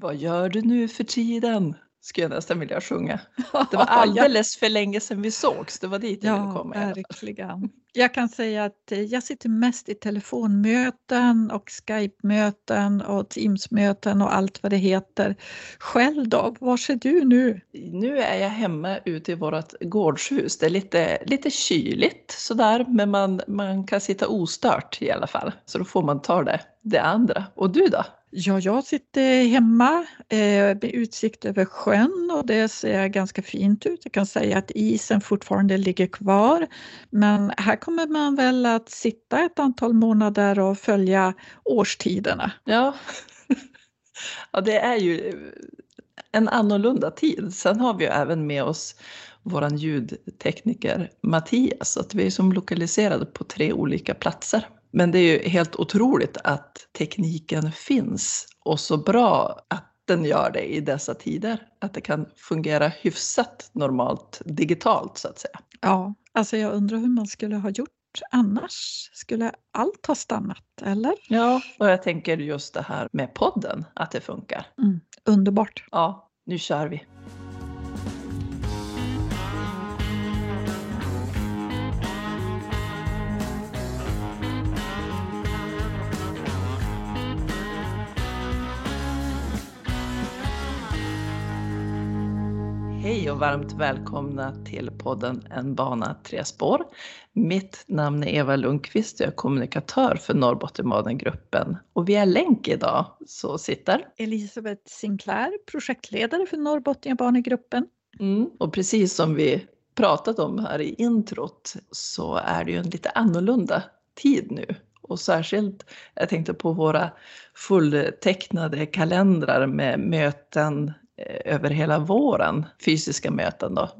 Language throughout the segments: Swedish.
Vad gör du nu för tiden? Skulle jag nästan vilja sjunga. Det var alldeles för länge sedan vi sågs, det var dit jag ville komma. Ja, verkligen. Jag kan säga att eh, jag sitter mest i telefonmöten och Skype-möten och Teams-möten och allt vad det heter. Själv då, var är du nu? Nu är jag hemma ute i vårt gårdshus. Det är lite, lite kyligt sådär, men man, man kan sitta ostört i alla fall. Så då får man ta det, det andra. Och du då? Ja, jag sitter hemma eh, med utsikt över sjön och det ser ganska fint ut. Jag kan säga att isen fortfarande ligger kvar. Men här kommer man väl att sitta ett antal månader och följa årstiderna. Ja, ja det är ju en annorlunda tid. Sen har vi ju även med oss vår ljudtekniker Mattias, så att vi är som lokaliserade på tre olika platser. Men det är ju helt otroligt att tekniken finns och så bra att den gör det i dessa tider. Att det kan fungera hyfsat normalt digitalt så att säga. Ja, alltså jag undrar hur man skulle ha gjort annars? Skulle allt ha stannat eller? Ja, och jag tänker just det här med podden, att det funkar. Mm, underbart. Ja, nu kör vi. Och varmt välkomna till podden En bana, tre spår. Mitt namn är Eva Lundqvist och jag är kommunikatör för Norrbottenbanegruppen. Och via länk idag så sitter Elisabeth Sinclair, projektledare för Norrbotniabanegruppen. Mm, och precis som vi pratat om här i introt så är det ju en lite annorlunda tid nu. Och särskilt, jag tänkte på våra fulltecknade kalendrar med möten, över hela våren, fysiska möten då,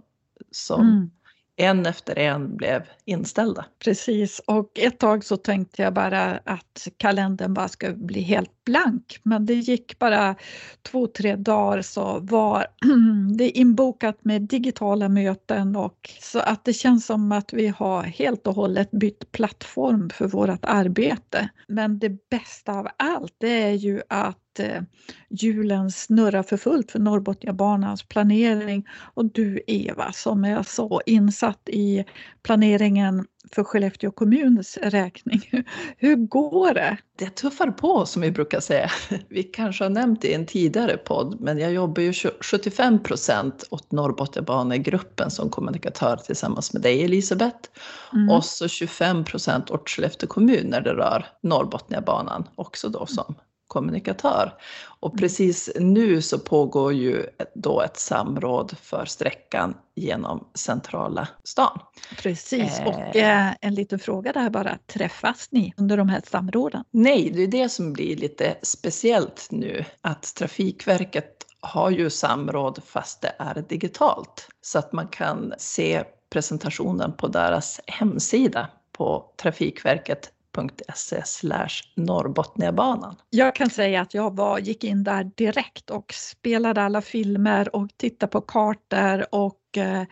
som mm. en efter en blev inställda. Precis, och ett tag så tänkte jag bara att kalendern bara skulle bli helt blank, men det gick bara två, tre dagar så var det inbokat med digitala möten och så att det känns som att vi har helt och hållet bytt plattform för vårt arbete. Men det bästa av allt, det är ju att eh, hjulen snurrar för fullt för Norrbotniabanans planering och du Eva som är så insatt i planeringen för Skellefteå kommuns räkning. Hur går det? Det tuffar på som vi brukar säga. Vi kanske har nämnt det i en tidigare podd, men jag jobbar ju 75 procent åt Norrbotniabanegruppen som kommunikatör tillsammans med dig Elisabeth. Mm. Och så 25 procent åt Skellefteå kommun när det rör Norrbotniabanan också då som kommunikatör. Och mm. precis nu så pågår ju då ett samråd för sträckan genom centrala stan. Precis, och eh, eh, en liten fråga där bara, träffas ni under de här samråden? Nej, det är det som blir lite speciellt nu, att Trafikverket har ju samråd fast det är digitalt. Så att man kan se presentationen på deras hemsida på Trafikverket www.se Norrbotniabanan. Jag kan säga att jag var, gick in där direkt och spelade alla filmer och tittade på kartor och eh,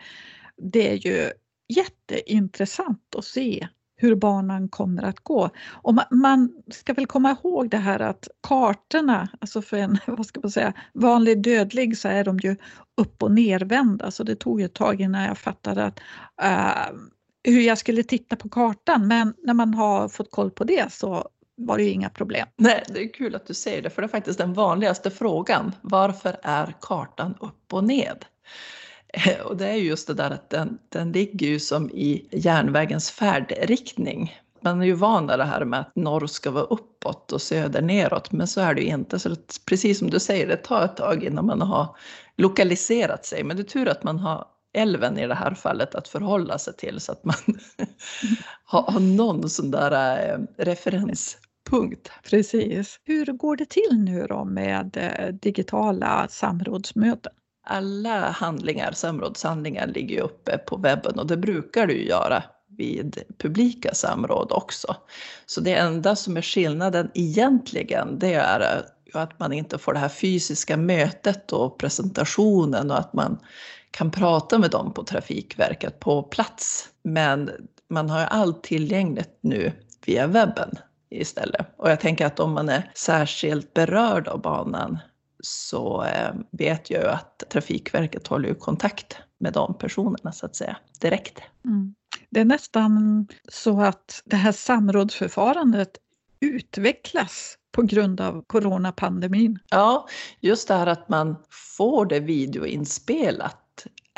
det är ju jätteintressant att se hur banan kommer att gå. Och man, man, ska väl komma ihåg det här att kartorna, alltså för en vad ska man säga, vanlig dödlig så är de ju upp och nervända så det tog ett tag innan jag fattade att eh, hur jag skulle titta på kartan men när man har fått koll på det så var det ju inga problem. Nej, det är kul att du säger det för det är faktiskt den vanligaste frågan. Varför är kartan upp och ned? Eh, och det är just det där att den, den ligger ju som i järnvägens färdriktning. Man är ju van vid det här med att norr ska vara uppåt och söder neråt, men så är det ju inte. Så det, precis som du säger, det tar ett tag innan man har lokaliserat sig. Men det är tur att man har älven i det här fallet att förhålla sig till så att man har, har någon sån där äh, referenspunkt. Precis. Hur går det till nu då med äh, digitala samrådsmöten? Alla handlingar, samrådshandlingar ligger ju uppe på webben och det brukar du göra vid publika samråd också. Så det enda som är skillnaden egentligen det är att man inte får det här fysiska mötet och presentationen och att man kan prata med dem på Trafikverket på plats. Men man har ju allt tillgängligt nu via webben istället. Och jag tänker att om man är särskilt berörd av banan så eh, vet jag ju att Trafikverket håller kontakt med de personerna så att säga direkt. Mm. Det är nästan så att det här samrådsförfarandet utvecklas på grund av coronapandemin. Ja, just det här att man får det videoinspelat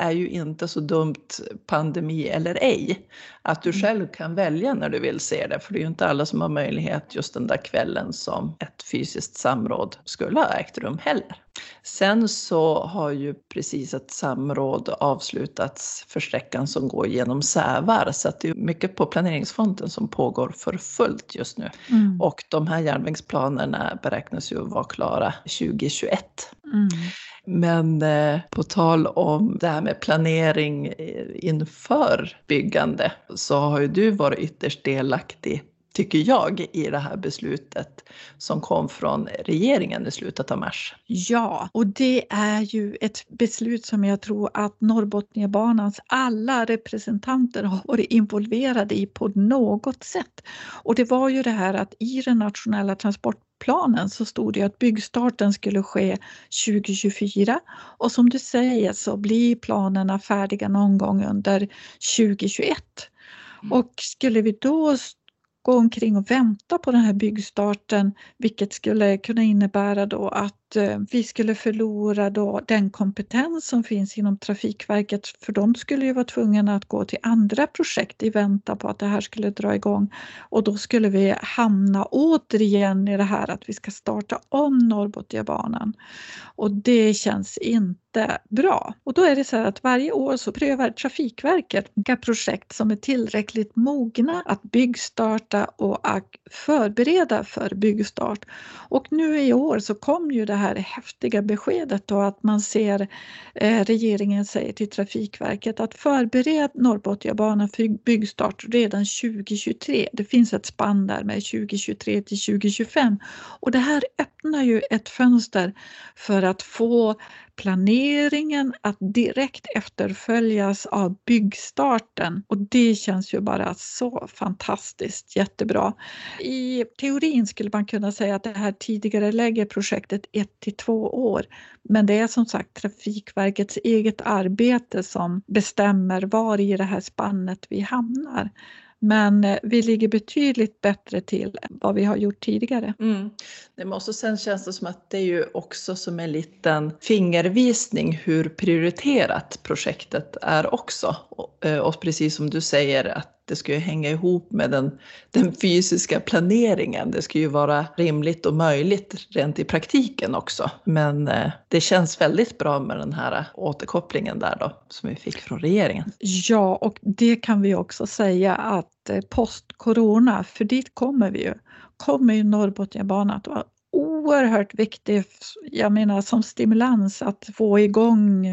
är ju inte så dumt pandemi eller ej. Att du mm. själv kan välja när du vill se det, för det är ju inte alla som har möjlighet just den där kvällen som ett fysiskt samråd skulle ha ägt rum heller. Sen så har ju precis ett samråd avslutats för sträckan som går genom Sävar, så att det är mycket på planeringsfronten som pågår för fullt just nu. Mm. Och de här järnvägsplanerna beräknas ju vara klara 2021. Mm. Men eh, på tal om det här med planering eh, inför byggande så har ju du varit ytterst delaktig tycker jag, i det här beslutet som kom från regeringen i slutet av mars. Ja, och det är ju ett beslut som jag tror att Norrbotniabanans alla representanter har varit involverade i på något sätt. Och det var ju det här att i den nationella transportplanen så stod det att byggstarten skulle ske 2024 och som du säger så blir planerna färdiga någon gång under 2021. Mm. Och skulle vi då gå omkring och vänta på den här byggstarten, vilket skulle kunna innebära då att Eh, vi skulle förlora då den kompetens som finns inom Trafikverket för de skulle ju vara tvungna att gå till andra projekt i väntan på att det här skulle dra igång och då skulle vi hamna återigen i det här att vi ska starta om Norrbotniabanan och det känns inte bra. Och då är det så här att varje år så prövar Trafikverket vilka projekt som är tillräckligt mogna att byggstarta och att förbereda för byggstart. Och nu i år så kom ju det här här häftiga beskedet då att man ser eh, regeringen säger till Trafikverket att förbered Norrbotniabanan för byggstart redan 2023. Det finns ett spann där med 2023 till 2025 och det här öppnar ju ett fönster för att få planeringen att direkt efterföljas av byggstarten och det känns ju bara så fantastiskt jättebra. I teorin skulle man kunna säga att det här tidigare lägger projektet ett till två år men det är som sagt Trafikverkets eget arbete som bestämmer var i det här spannet vi hamnar. Men eh, vi ligger betydligt bättre till än vad vi har gjort tidigare. Mm. Det måste sen känns det som att det är ju också som en liten fingervisning hur prioriterat projektet är också. Eh, och, precis som du säger att det ska ju hänga ihop med den, den fysiska planeringen. Det ska ju vara rimligt och möjligt rent i praktiken också. Men eh, det känns väldigt bra med den här återkopplingen där då som vi fick från regeringen. Ja, och det kan vi också säga att eh, post-corona, för dit kommer vi ju, kommer ju Norrbotniabanan att vara oerhört viktig, jag menar som stimulans att få igång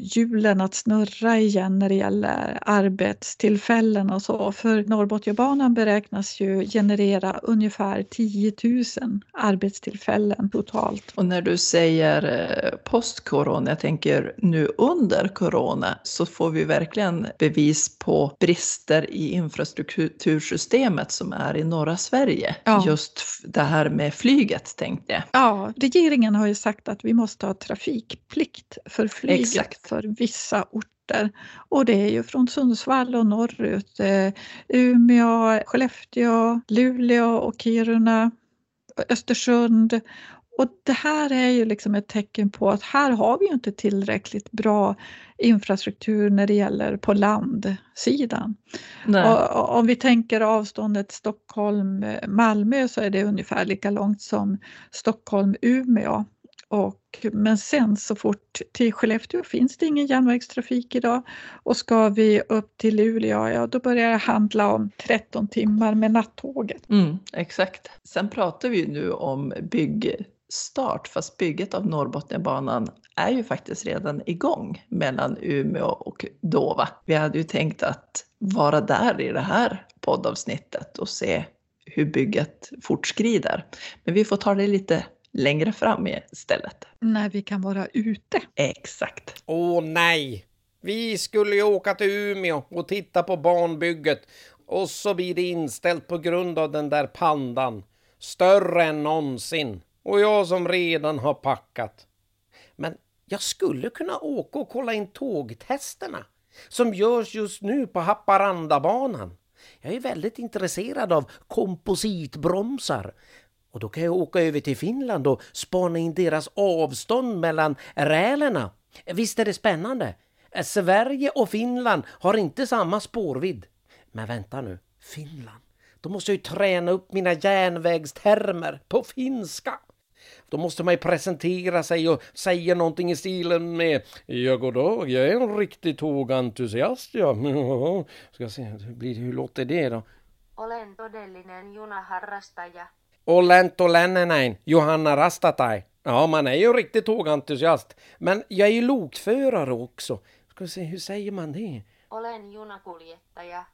hjulen att snurra igen när det gäller arbetstillfällen och så. För Norrbotniabanan beräknas ju generera ungefär 10 000 arbetstillfällen totalt. Och när du säger eh, post-corona, jag tänker nu under corona, så får vi verkligen bevis på brister i infrastruktursystemet som är i norra Sverige. Ja. Just det här med flyget tänkte jag. Ja, regeringen har ju sagt att vi måste ha trafikplikt för flyget Exakt. för vissa orter. Och det är ju från Sundsvall och norrut. Eh, Umeå, Skellefteå, Luleå och Kiruna, Östersund och det här är ju liksom ett tecken på att här har vi inte tillräckligt bra infrastruktur när det gäller på landsidan. Och, om vi tänker avståndet Stockholm-Malmö så är det ungefär lika långt som Stockholm-Umeå. Och, men sen så fort till Skellefteå finns det ingen järnvägstrafik idag och ska vi upp till Luleå, ja då börjar det handla om 13 timmar med nattåget. Mm, exakt. Sen pratar vi ju nu om bygg start, fast bygget av Norrbotniabanan är ju faktiskt redan igång mellan Umeå och Dova. Vi hade ju tänkt att vara där i det här poddavsnittet och se hur bygget fortskrider. Men vi får ta det lite längre fram istället. När vi kan vara ute. Exakt. Åh nej! Vi skulle ju åka till Umeå och titta på banbygget och så blir det inställt på grund av den där pandan. Större än någonsin. Och jag som redan har packat. Men jag skulle kunna åka och kolla in tågtesterna som görs just nu på Haparandabanan. Jag är väldigt intresserad av kompositbromsar och då kan jag åka över till Finland och spana in deras avstånd mellan rälerna. Visst är det spännande? Sverige och Finland har inte samma spårvidd. Men vänta nu, Finland. Då måste jag ju träna upp mina järnvägstermer på finska. Då måste man ju presentera sig och säga någonting i stilen med Ja goddag, jag är en riktig tågentusiast ja. Ska se, hur, låter det då? Olen todellinen junaharrastaja. Olen todellinen Johanna Rastatai. Ja, man är ju en riktig tågentusiast. Men jag är ju lokförare också. Ska se, hur säger man det? Olen junakuljettaja.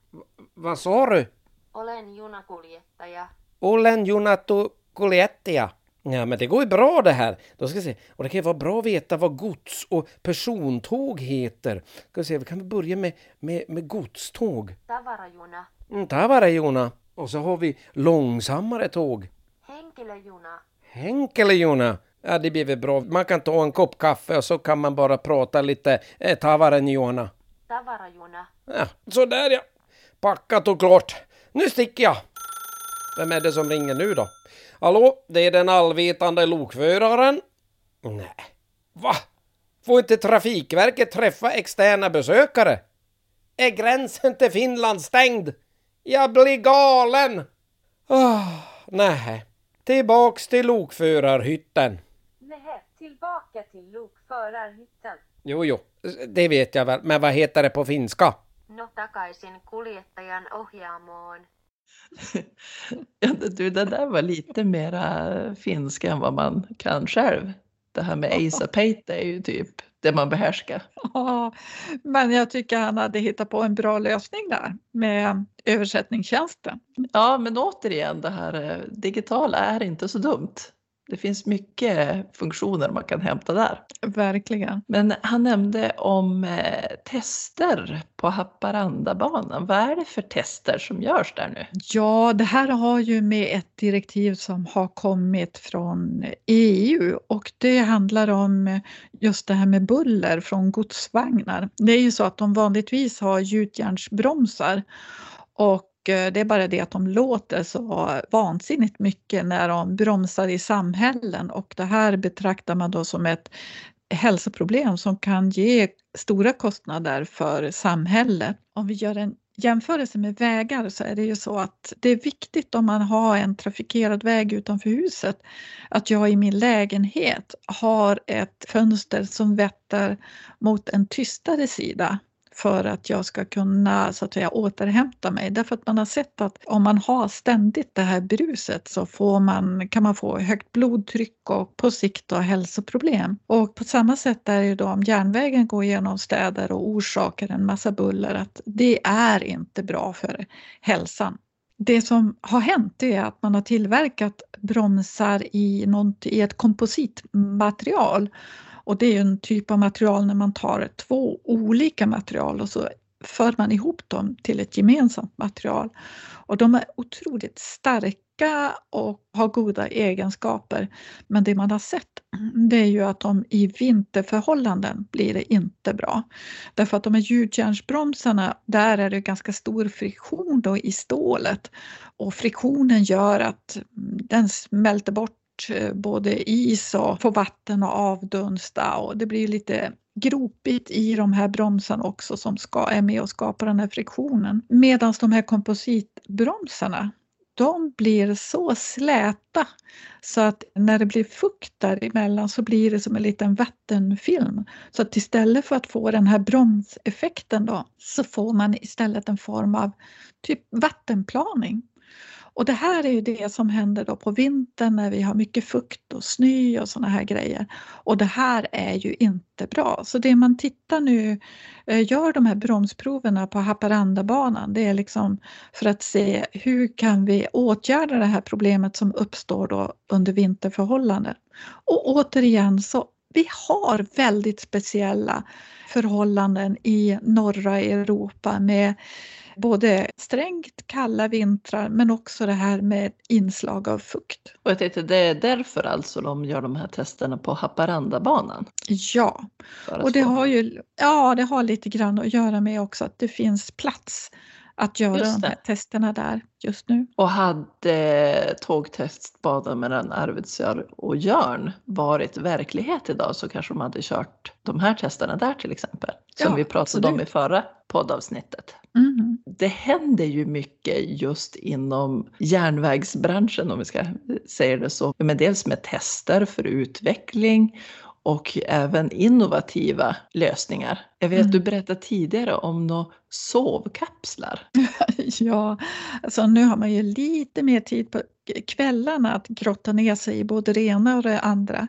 Vad sa du? Olen junakuljettaja. Olen junakuljettaja. Ja, men det går ju bra det här. Då ska se. Och det kan ju vara bra att veta vad gods och persontåg heter. Ska vi se, vi kan börja med, med, med godståg. Tavarajuna. Mm, tavarajuna. Och så har vi långsammare tåg. Henkilöjuna. Henkelejuna. Ja, det blir väl bra. Man kan ta en kopp kaffe och så kan man bara prata lite eh, tavarajuna. Tavarajuna. Ja, sådär ja. Packat och klart. Nu sticker jag. Vem är det som ringer nu då? Hallå, det är den allvetande lokföraren? Nej. Va? Får inte Trafikverket träffa externa besökare? Är gränsen till Finland stängd? Jag blir galen! Oh, nej. Tillbaks till lokförarhytten. Nej, tillbaka till lokförarhytten. Jo, jo, det vet jag väl. Men vad heter det på finska? No takaisin kuljettajan ohjaamoon. Ja, du, det där var lite mera finska än vad man kan själv. Det här med Pate är ju typ det man behärskar. Ja, men jag tycker han hade hittat på en bra lösning där med översättningstjänsten. Ja, men återigen, det här eh, digitala är inte så dumt. Det finns mycket funktioner man kan hämta där. Verkligen. Men han nämnde om eh, tester på Haparandabanan. Vad är det för tester som görs där nu? Ja, det här har ju med ett direktiv som har kommit från EU och det handlar om just det här med buller från godsvagnar. Det är ju så att de vanligtvis har gjutjärnsbromsar och Eh, det är bara det att de låter så vansinnigt mycket när de bromsar i samhällen och det här betraktar man då som ett hälsoproblem som kan ge stora kostnader för samhället. Om vi gör en jämförelse med vägar så är det ju så att det är viktigt om man har en trafikerad väg utanför huset att jag i min lägenhet har ett fönster som vetter mot en tystare sida för att jag ska kunna så att säga, återhämta mig. Därför att man har sett att om man har ständigt det här bruset så får man, kan man få högt blodtryck och på sikt då hälsoproblem. Och på samma sätt är det då om järnvägen går genom städer och orsakar en massa buller att det är inte bra för hälsan. Det som har hänt är att man har tillverkat bromsar i, något, i ett kompositmaterial och det är en typ av material när man tar två olika material och så för man ihop dem till ett gemensamt material. Och de är otroligt starka och har goda egenskaper. Men det man har sett det är ju att de i vinterförhållanden blir det inte bra. Därför att de här gjutjärnsbromsarna, där är det ganska stor friktion då i stålet och friktionen gör att den smälter bort bort eh, både is och få vatten att avdunsta och det blir lite gropigt i de här bromsarna också som ska, är med och skapar den här friktionen. Medan de här kompositbromsarna de blir så släta så att när det blir fukt däremellan så blir det som en liten vattenfilm. Så att istället för att få den här bromseffekten då så får man istället en form av typ vattenplaning. Och det här är ju det som händer då på vintern när vi har mycket fukt och snö och såna här grejer. Och det här är ju inte bra. Så det man tittar nu, eh, gör de här bromsproverna på Haparandabanan, det är liksom för att se hur kan vi åtgärda det här problemet som uppstår då under vinterförhållanden. Och återigen så vi har väldigt speciella förhållanden i norra Europa med både strängt kalla vintrar men också det här med inslag av fukt. Och jag tänkte det är därför alltså de gör de här testerna på Haparandabanan? Ja, och det har ju ja, det har lite grann att göra med också att det finns plats att göra de här testerna där just nu. Och hade tågtestbanan mellan Arvidsjaur och Jörn varit verklighet idag så kanske de hade kört de här testerna där till exempel. Som ja, vi pratade absolut. om i förra poddavsnittet. Mm. Det händer ju mycket just inom järnvägsbranschen om vi ska säga det så. Men dels med tester för utveckling och även innovativa lösningar. Jag vet mm. du berättade tidigare om några sovkapslar. ja, alltså nu har man ju lite mer tid på kvällarna att grotta ner sig i både det ena och det andra.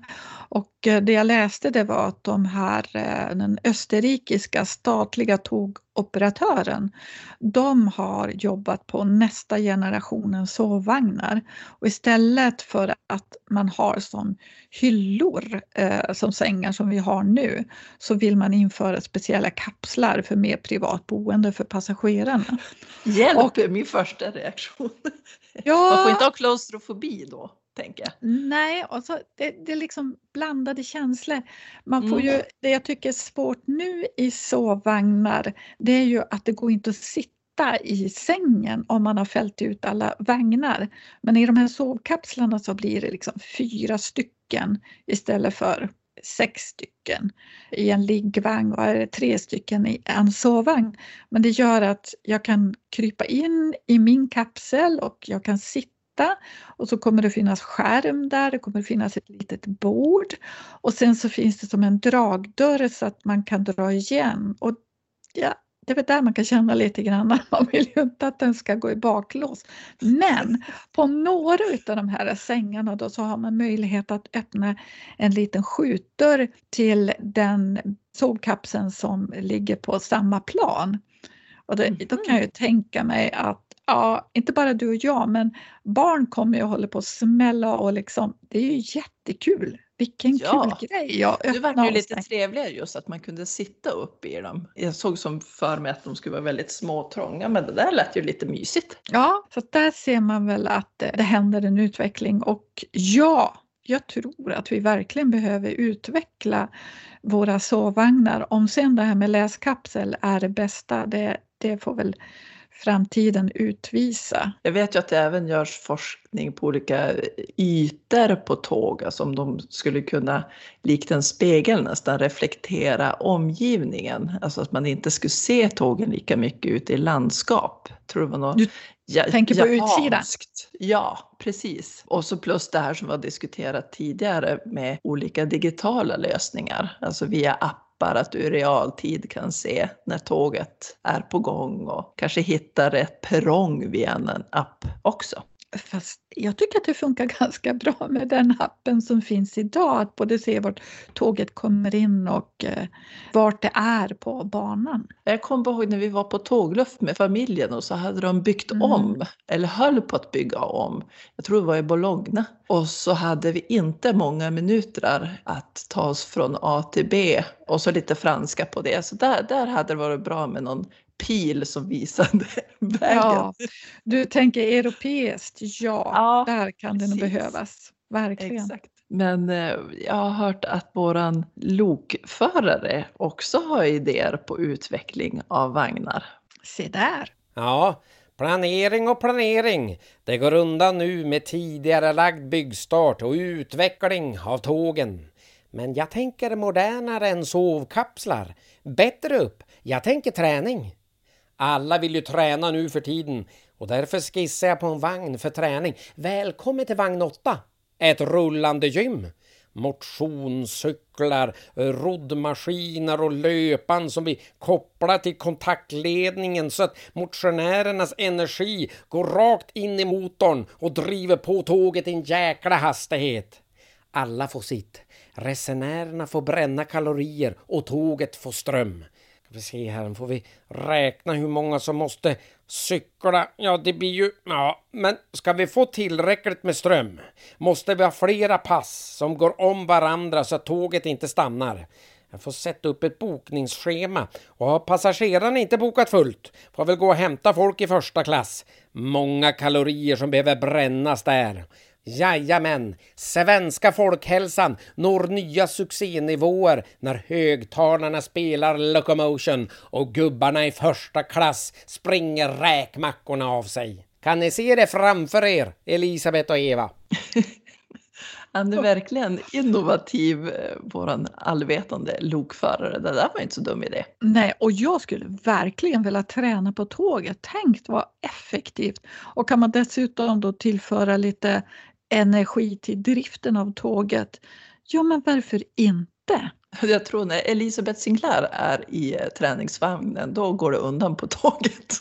Och eh, det jag läste det var att de här, eh, den österrikiska statliga tågoperatören, de har jobbat på nästa generationens sovvagnar. Och istället för att man har som hyllor eh, som sängar som vi har nu, så vill man införa speciella kapslar för mer privat boende för passagerarna. Hjälp och, är min första reaktion. Ja, man får inte ha klaustrofobi då tänker jag. Nej, och så, det, det är liksom blandade känslor. Man får mm. ju, det jag tycker är svårt nu i sovvagnar, det är ju att det går inte att sitta i sängen om man har fällt ut alla vagnar. Men i de här sovkapslarna så blir det liksom fyra stycken istället för sex stycken i en liggvagn och tre stycken i en sovvagn. Men det gör att jag kan krypa in i min kapsel och jag kan sitta och så kommer det finnas skärm där, det kommer finnas ett litet bord och sen så finns det som en dragdörr så att man kan dra igen. Och ja, det är väl där man kan känna lite grann, man vill ju inte att den ska gå i baklås. Men på några av de här sängarna då så har man möjlighet att öppna en liten skjutdörr till den sovkapseln som ligger på samma plan. Och det, då kan jag ju tänka mig att ja, inte bara du och jag, men barn kommer ju att hålla på att smälla och liksom, det är ju jättekul. Vilken ja. kul grej! Ja, det verkar ju lite trevligare just att man kunde sitta upp i dem. Jag såg som för mig att de skulle vara väldigt små och trånga, men det där lät ju lite mysigt. Ja, så där ser man väl att det händer en utveckling och ja, jag tror att vi verkligen behöver utveckla våra sovvagnar. Om sen det här med läskapsel är det bästa, det, det får väl framtiden utvisa. Jag vet ju att det även görs forskning på olika ytor på tåg, alltså om de skulle kunna likt en spegel nästan reflektera omgivningen, alltså att man inte skulle se tågen lika mycket ute i landskap. Tror var något du ja, tänker på utsidan? Ja, precis. Och så plus det här som vi har diskuterat tidigare med olika digitala lösningar, alltså via app appar att du i realtid kan se när tåget är på gång och kanske hitta rätt perrong via en app också. Fast jag tycker att det funkar ganska bra med den appen som finns idag, att både se vart tåget kommer in och eh, vart det är på banan. Jag kommer ihåg när vi var på tågluft med familjen och så hade de byggt mm. om, eller höll på att bygga om. Jag tror det var i Bologna. Och så hade vi inte många minuter att ta oss från A till B och så lite franska på det. Så där, där hade det varit bra med någon pil som visade vägen. Ja, du tänker europeiskt, ja, ja där kan precis. det nog behövas. Verkligen. Exakt. Men eh, jag har hört att våran lokförare också har idéer på utveckling av vagnar. Se där! Ja, planering och planering. Det går undan nu med tidigare lagd byggstart och utveckling av tågen. Men jag tänker modernare än sovkapslar. Bättre upp. Jag tänker träning. Alla vill ju träna nu för tiden och därför skissar jag på en vagn för träning. Välkommen till vagn 8! Ett rullande gym! Motionscyklar, roddmaskiner och löpan som vi kopplar till kontaktledningen så att motionärernas energi går rakt in i motorn och driver på tåget i en jäkla hastighet. Alla får sitt. Resenärerna får bränna kalorier och tåget får ström vi se här, nu får vi räkna hur många som måste cykla. Ja, det blir ju... Ja, men ska vi få tillräckligt med ström måste vi ha flera pass som går om varandra så att tåget inte stannar. Jag får sätta upp ett bokningsschema och har passagerarna inte bokat fullt får väl gå och hämta folk i första klass. Många kalorier som behöver brännas där. Jajamän, svenska folkhälsan når nya succénivåer när högtalarna spelar Locomotion och gubbarna i första klass springer räkmackorna av sig. Kan ni se det framför er, Elisabeth och Eva? Han är verkligen innovativ, eh, våran allvetande lokförare. Det där var inte så dum idé. Nej, och jag skulle verkligen vilja träna på tåget. Tänk vad effektivt! Och kan man dessutom då tillföra lite energi till driften av tåget, ja men varför inte? Jag tror när Elisabeth Sinclair är i eh, träningsvagnen, då går det undan på tåget.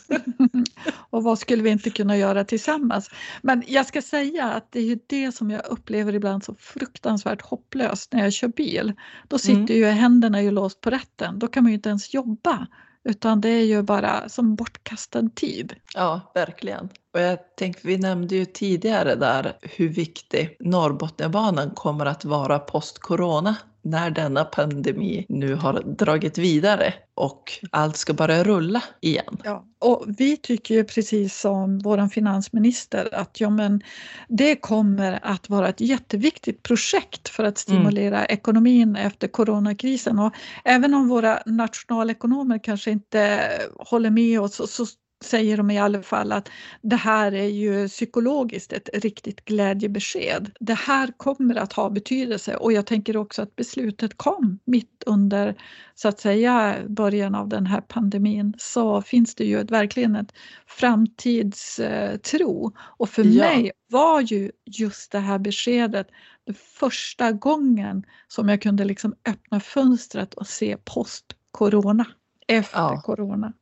och vad skulle vi inte kunna göra tillsammans? Men jag ska säga att det är ju det som jag upplever ibland så fruktansvärt hopplöst när jag kör bil. Då sitter mm. ju händerna ju låst på ratten, då kan man ju inte ens jobba. Utan det är ju bara som bortkastad tid. Ja, verkligen. Och jag tänkte, vi nämnde ju tidigare där hur viktig Norrbotniabanan kommer att vara post-corona när denna pandemi nu har dragit vidare och allt ska börja rulla igen. Ja, och vi tycker ju precis som vår finansminister att ja, men det kommer att vara ett jätteviktigt projekt för att stimulera mm. ekonomin efter coronakrisen. Och även om våra nationalekonomer kanske inte håller med oss så, så säger de i alla fall att det här är ju psykologiskt ett riktigt glädjebesked. Det här kommer att ha betydelse och jag tänker också att beslutet kom mitt under så att säga början av den här pandemin så finns det ju ett, verkligen ett framtidstro och för ja. mig var ju just det här beskedet det första gången som jag kunde liksom öppna fönstret och se post corona efter ja. corona.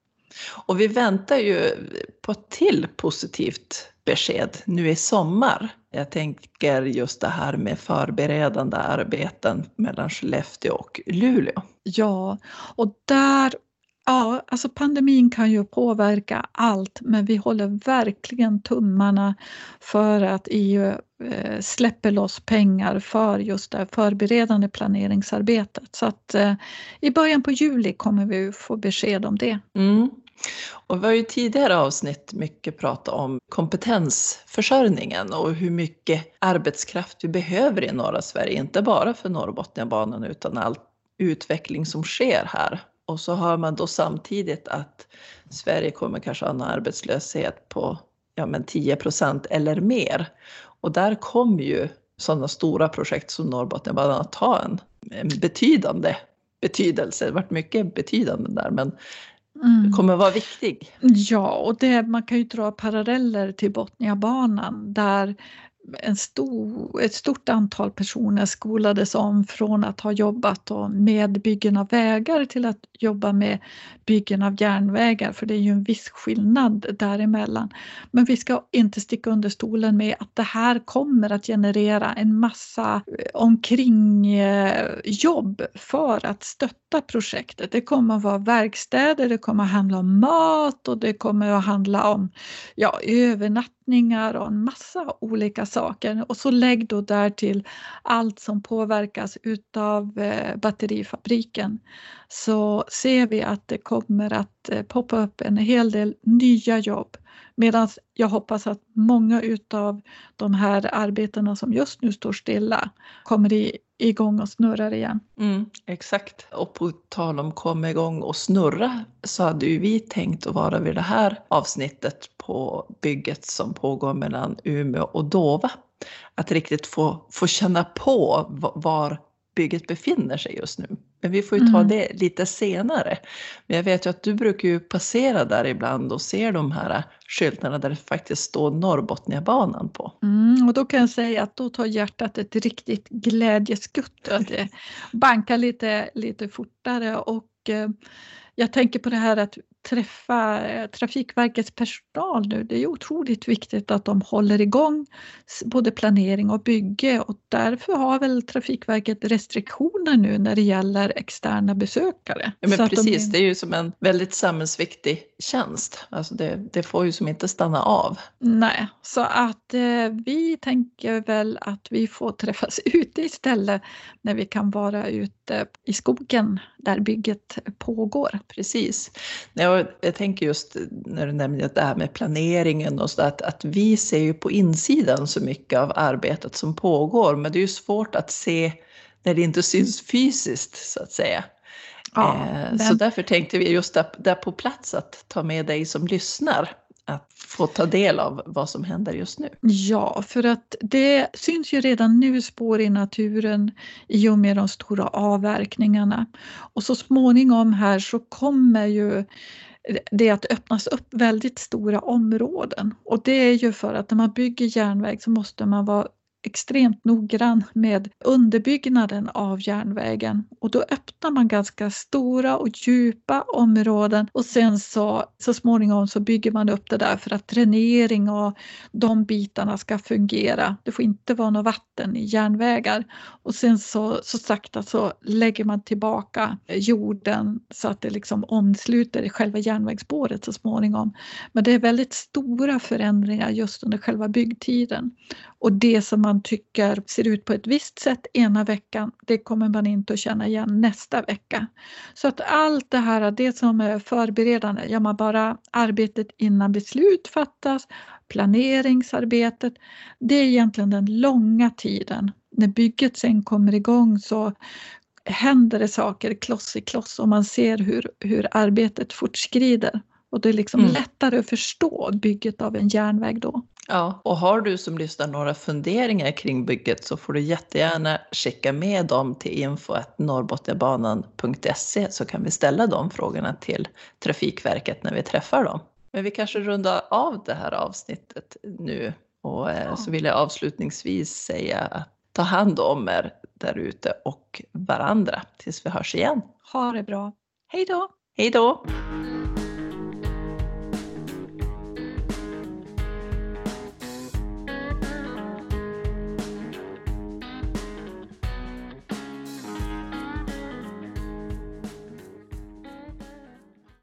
Och vi väntar ju på ett till positivt besked nu i sommar. Jag tänker just det här med förberedande arbeten mellan Skellefteå och Luleå. Ja, och där Ja, alltså pandemin kan ju påverka allt men vi håller verkligen tummarna för att EU eh, släpper loss pengar för just det förberedande planeringsarbetet. Så att eh, i början på juli kommer vi få besked om det. Mm. Och vi har ju tidigare avsnitt mycket pratat om kompetensförsörjningen och hur mycket arbetskraft vi behöver i norra Sverige, inte bara för Norrbotniabanan utan all utveckling som sker här. Och så hör man då samtidigt att Sverige kommer kanske ha en arbetslöshet på ja, men 10 procent eller mer. Och där kommer ju sådana stora projekt som Norrbotniabanan att ha en, en betydande betydelse. Det har varit mycket betydande där men mm. kommer vara viktig. Ja, och det, man kan ju dra paralleller till Botniabanan där en stor, ett stort antal personer skolades om från att ha jobbat med byggen av vägar till att jobba med byggen av järnvägar, för det är ju en viss skillnad däremellan. Men vi ska inte sticka under stolen med att det här kommer att generera en massa eh, omkringjobb eh, för att stötta projektet. Det kommer att vara verkstäder, det kommer att handla om mat och det kommer att handla om ja, övernattningar och en massa olika saker. Och så lägg då därtill allt som påverkas utav eh, batterifabriken så ser vi att det kommer att eh, poppa upp en hel del nya jobb. Medan jag hoppas att många utav de här arbetena som just nu står stilla kommer i, igång och snurrar igen. Mm, exakt. Och på tal om komma igång och snurra så hade ju vi tänkt att vara vid det här avsnittet på bygget som pågår mellan Umeå och Dova. Att riktigt få, få känna på var bygget befinner sig just nu. Men vi får ju ta mm. det lite senare. Men jag vet ju att du brukar ju passera där ibland och ser de här skyltarna där det faktiskt står Norrbotniabanan på. Mm, och då kan jag säga att då tar hjärtat ett riktigt glädjeskutt. Att det bankar lite, lite fortare och eh, jag tänker på det här att träffa eh, Trafikverkets personal nu. Det är otroligt viktigt att de håller igång både planering och bygge och därför har väl Trafikverket restriktioner nu när det gäller externa besökare. Ja, men Så precis, de, det är ju som en väldigt samhällsviktig tjänst. Alltså det, det får ju som inte stanna av. Nej, så att eh, vi tänker väl att vi får träffas ute istället när vi kan vara ute i skogen där bygget pågår. Precis. Jag, jag tänker just när du nämnde det här med planeringen och så att, att vi ser ju på insidan så mycket av arbetet som pågår, men det är ju svårt att se när det inte syns fysiskt så att säga. Ja, Eh, den- Så därför tänkte vi just där, där på plats att ta med dig som lyssnar, att få ta del av vad som händer just nu. Ja, för att det syns ju redan nu spår i naturen i och med de stora avverkningarna. Och så småningom här så kommer ju det att öppnas upp väldigt stora områden. Och det är ju för att när man bygger järnväg så måste man vara extremt noggrann med underbyggnaden av järnvägen och då öppnar man ganska stora och djupa områden och sen så, så småningom så bygger man upp det där för att dränering och de bitarna ska fungera. Det får inte vara något vatten i järnvägar och sen så, så sakta så lägger man tillbaka jorden så att det liksom omsluter själva järnvägsspåret så småningom. Men det är väldigt stora förändringar just under själva byggtiden. Och det som man tycker ser ut på ett visst sätt ena veckan, det kommer man inte att känna igen nästa vecka. Så att allt det här, det som är förberedande, gör man bara arbetet innan beslut fattas, planeringsarbetet, det är egentligen den långa tiden. När bygget sen kommer igång så händer det saker kloss i kloss och man ser hur, hur arbetet fortskrider. Och det är liksom Mm. lättare att förstå bygget av en järnväg då. Ja, och har du som lyssnar några funderingar kring bygget så får du jättegärna skicka med dem till info.norrbotniabanan.se så kan vi ställa de frågorna till Trafikverket när vi träffar dem. Men vi kanske rundar av det här avsnittet nu och eh, Ja. så vill jag avslutningsvis säga att ta hand om er där ute och varandra tills vi hörs igen. Ha det bra. Hej då! Hej då!